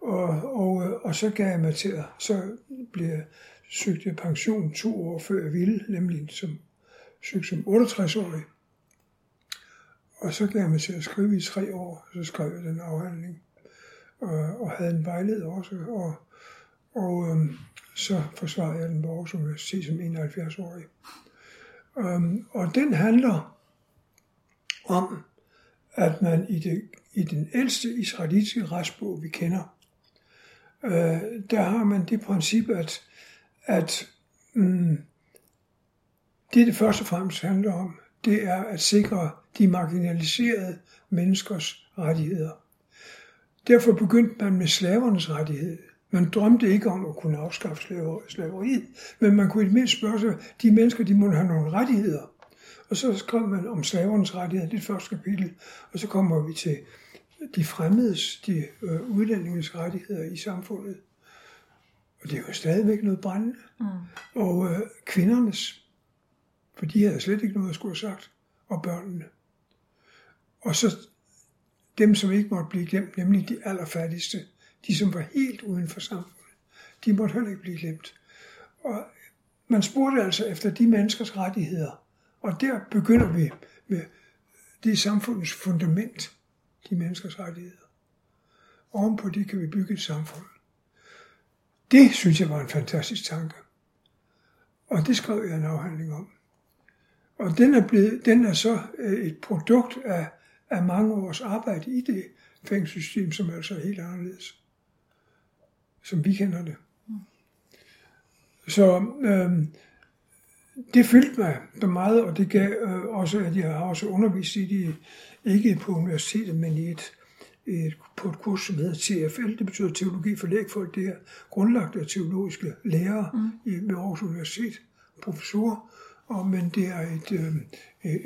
og, og, og så gav jeg mig til at, så blev jeg søgt jeg pension to år før jeg ville, nemlig som, søgt som 68-årig. Og så gav jeg mig til at skrive i tre år, så skrev jeg den afhandling, og, og havde en vejleder også, og og øhm, så forsvarede jeg den på Aarhus Universitet som 71-årig. Øhm, og den handler om, at man i, det, i den ældste israelitiske retsbog, vi kender, øh, der har man det princip, at, at mm, det, det først og fremmest handler om, det er at sikre de marginaliserede menneskers rettigheder. Derfor begyndte man med slavernes rettighed. Man drømte ikke om at kunne afskaffe slaveriet, men man kunne i det mindste spørge sig, de mennesker, de må have nogle rettigheder. Og så skrev man om slavernes rettigheder, det første kapitel, og så kommer vi til de fremmedes, de øh, udlændingens rettigheder i samfundet. Og det er jo stadigvæk noget brændende. Mm. Og øh, kvindernes, for de havde slet ikke noget at skulle have sagt, og børnene. Og så dem, som ikke måtte blive glemt, nemlig de allerfattigste, de som var helt uden for samfundet, de måtte heller ikke blive glemt. Og man spurgte altså efter de menneskers rettigheder, og der begynder vi med det samfundets fundament, de menneskers rettigheder. Ovenpå det kan vi bygge et samfund. Det synes jeg var en fantastisk tanke. Og det skrev jeg en afhandling om. Og den er, blevet, den er så øh, et produkt af, af mange års arbejde i det fængselssystem, som altså er helt anderledes som vi kender det. Så øh, det fyldte mig meget, og det gav øh, også, at jeg har også undervist i det, ikke på universitetet, men i et, et, på et kurs, som hedder TFL, det betyder Teologi for Lægfolk, det er grundlagt af teologiske lærere mm. i, ved Aarhus Universitet, professorer, og, men det er et, øh,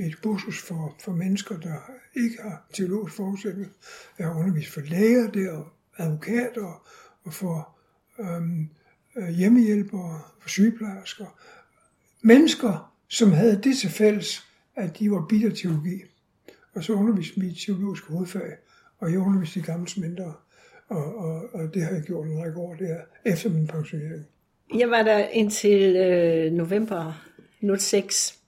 et kursus for, for mennesker, der ikke har teologisk forudsætning. Jeg har undervist for læger der, advokater, og for øhm, øh, hjemmehjælpere, for sygeplejersker. Mennesker, som havde det til fælles, at de var bitter teologi. Og så underviste vi i teologisk hovedfag, og jeg underviste i gamle mindre. Og, og, og det har jeg gjort en række år der, efter min pensionering. Jeg var der indtil øh, november 06,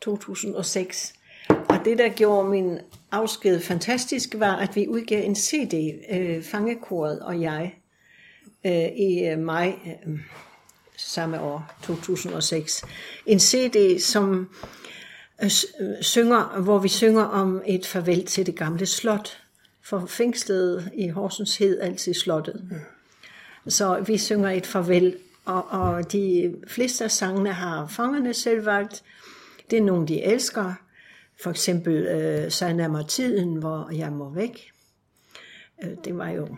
2006. Og det, der gjorde min afsked fantastisk, var, at vi udgav en CD, øh, Fangekoret og jeg, øh, i øh, maj øh, samme år, 2006. En CD, som øh, øh, synger, hvor vi synger om et farvel til det gamle slot. For fængslet i Horsens hed altid slottet. Så vi synger et farvel, og, og de fleste af sangene har fangerne selv valgt. Det er nogle, de elsker. For eksempel øh, Så nærmer tiden, hvor jeg må væk. Øh, det var jo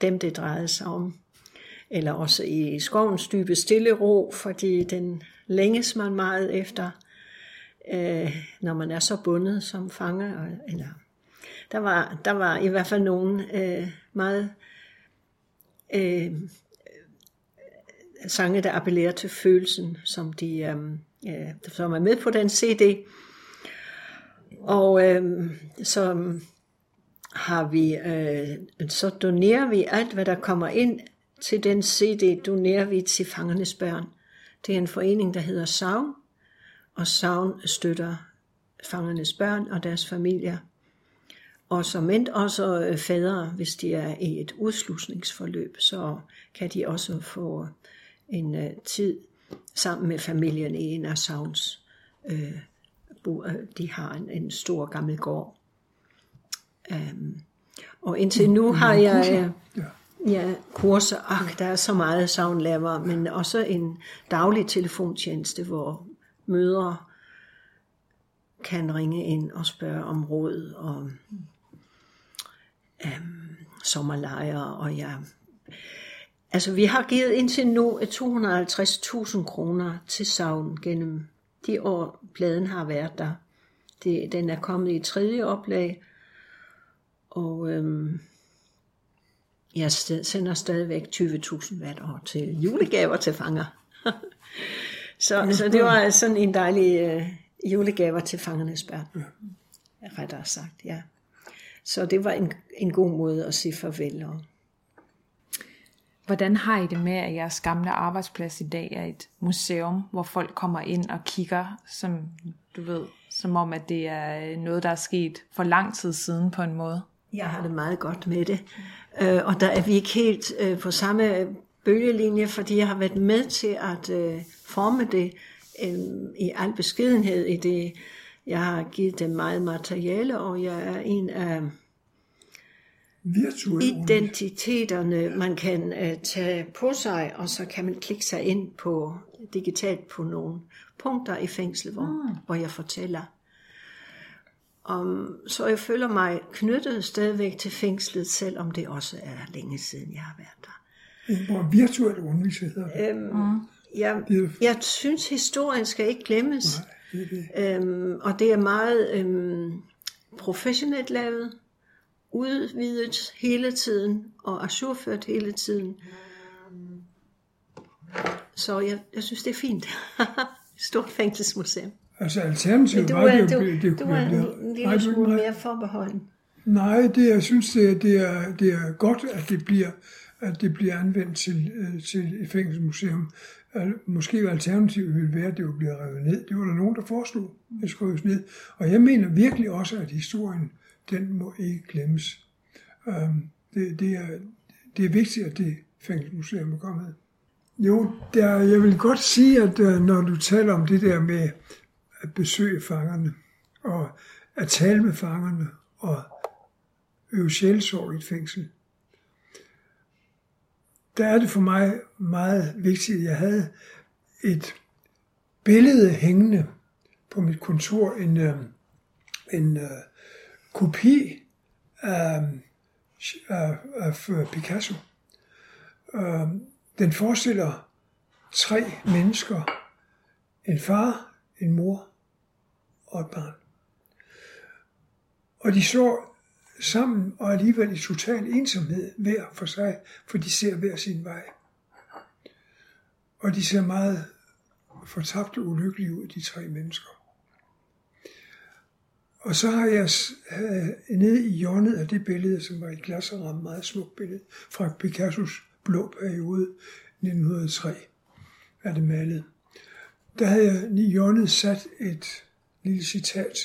dem, det drejede sig om eller også i skovens dybe stille ro, fordi den længes man meget efter, øh, når man er så bundet som fange. Eller, der, var, der var i hvert fald nogen øh, meget øh, sange, der appellerer til følelsen, som, de, øh, øh, som er med på den CD. Og øh, så har vi, øh, så donerer vi alt, hvad der kommer ind til den CD, donerer vi til Fangernes Børn. Det er en forening, der hedder Savn, og Savn støtter Fangernes Børn og deres familier. Og som endt også øh, fædre, hvis de er i et udslusningsforløb, så kan de også få en uh, tid sammen med familien i en af Savns. Øh, øh, de har en, en stor gammel gård. Um, og indtil nu har jeg øh, ja, kurser. Ak, der er så meget savnlærer, men også en daglig telefontjeneste, hvor mødre kan ringe ind og spørge om råd og øhm, sommerlejre. Og ja, altså vi har givet indtil nu 250.000 kroner til savn gennem de år, pladen har været der. Det, den er kommet i tredje oplag, og øhm, jeg sender stadigvæk 20.000 hvert år til julegaver til fanger. så, så det var sådan en dejlig øh, julegaver til fangernes børn. Rettere sagt, ja. Så det var en, en god måde at sige farvel. Og... Hvordan har I det med, at jeres gamle arbejdsplads i dag er et museum, hvor folk kommer ind og kigger, som du ved, som om at det er noget, der er sket for lang tid siden på en måde? Jeg har det meget godt med det. Øh, og der er vi ikke helt øh, på samme bølgelinje, fordi jeg har været med til at øh, forme det øh, i al beskedenhed i det. Jeg har givet dem meget materiale, og jeg er en af identiteterne, man kan uh, tage på sig, og så kan man klikke sig ind på digitalt på nogle punkter i fængslet, hvor, mm. hvor jeg fortæller Um, så jeg føler mig knyttet stadigvæk til fængslet, selvom det også er længe siden, jeg har været der. Hvor virtuel undervisning hedder det. Um, jeg, jeg synes, historien skal ikke glemmes. Nej, det det. Um, og det er meget um, professionelt lavet, udvidet hele tiden, og ajourført hele tiden. Så jeg, jeg synes, det er fint. Stort fængselsmuseum. Altså alternativet du, var det jo... Du, det du er en lille smule mere forbeholden. Nej, det, jeg synes, det er, det, er, det er godt, at det bliver, at det bliver anvendt til, øh, til et fængselsmuseum. Måske alternativet ville være, at det ville blive revet ned. Det var der nogen, der foreslog, at det skulle ned. Og jeg mener virkelig også, at historien, den må ikke glemmes. Um, det, det, er, det er vigtigt, at det fængselsmuseum er kommet. Jo, der, jeg vil godt sige, at øh, når du taler om det der med at besøge fangerne, og at tale med fangerne, og øve sjælsorg i et fængsel. Der er det for mig meget vigtigt, at jeg havde et billede hængende på mit kontor, en, øh, en, en uh, kopi af, af, af øh, Picasso. Uh, den forestiller tre mennesker, en far, en mor og et barn. Og de så sammen og alligevel i total ensomhed hver for sig, for de ser hver sin vej. Og de ser meget fortabte og ulykkelige ud, de tre mennesker. Og så har jeg øh, nede i hjørnet af det billede, som var et ramme, meget smukt billede, fra Picassos blå periode 1903, er det malet. Der havde jeg i hjørnet sat et lille citat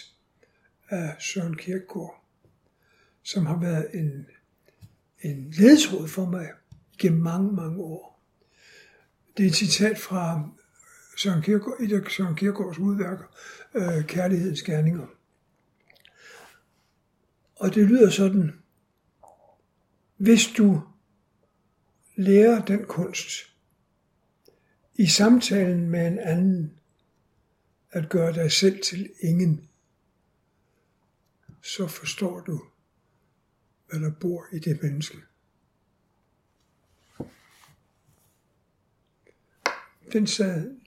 af Søren Kierkegaard, som har været en, en ledtråd for mig gennem mange, mange år. Det er et citat fra Søren Kierkegaard, et af Søren Kierkegaards udværker, øh, Kærlighedens Gerninger. Og det lyder sådan, hvis du lærer den kunst i samtalen med en anden, at gøre dig selv til ingen, så forstår du, hvad der bor i det menneske. Den sad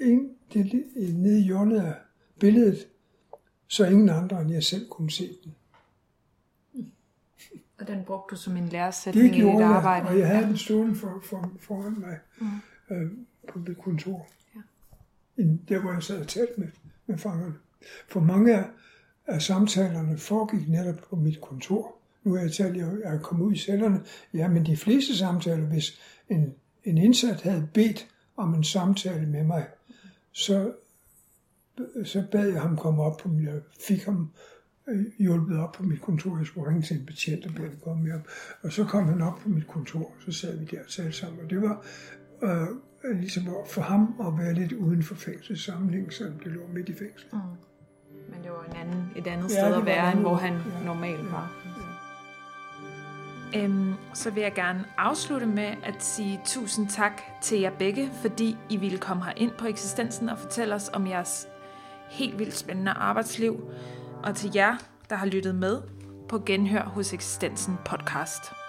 ind, det, nede i hjørnet af billedet, så ingen andre end jeg selv kunne se den. Og den brugte du som en læresætning i dit arbejde? Det og jeg havde den stående for, for, foran mig mm. øh, på mit kontor end der, hvor jeg sad og talte med, med fangerne. For mange af, af samtalerne foregik netop på mit kontor, nu er jeg talt, jeg er kommet ud i cellerne. Ja, men de fleste samtaler, hvis en, en indsat havde bedt om en samtale med mig, så, så bad jeg ham komme op på min, jeg fik ham øh, hjulpet op på mit kontor. Jeg skulle ringe til en betjent og bede ham komme med op. Og så kom han op på mit kontor, og så sad vi der og talte sammen. Og det var øh, ligesom for ham at være lidt uden for fængselssammenhæng, selvom det lå midt i fængsel. Mm. Men det var en anden, et andet ja, sted at være, end hvor han ja. normalt var. Ja. Øhm, så vil jeg gerne afslutte med at sige tusind tak til jer begge, fordi I ville komme her ind på eksistensen og fortælle os om jeres helt vildt spændende arbejdsliv. Og til jer, der har lyttet med på Genhør hos Eksistensen podcast.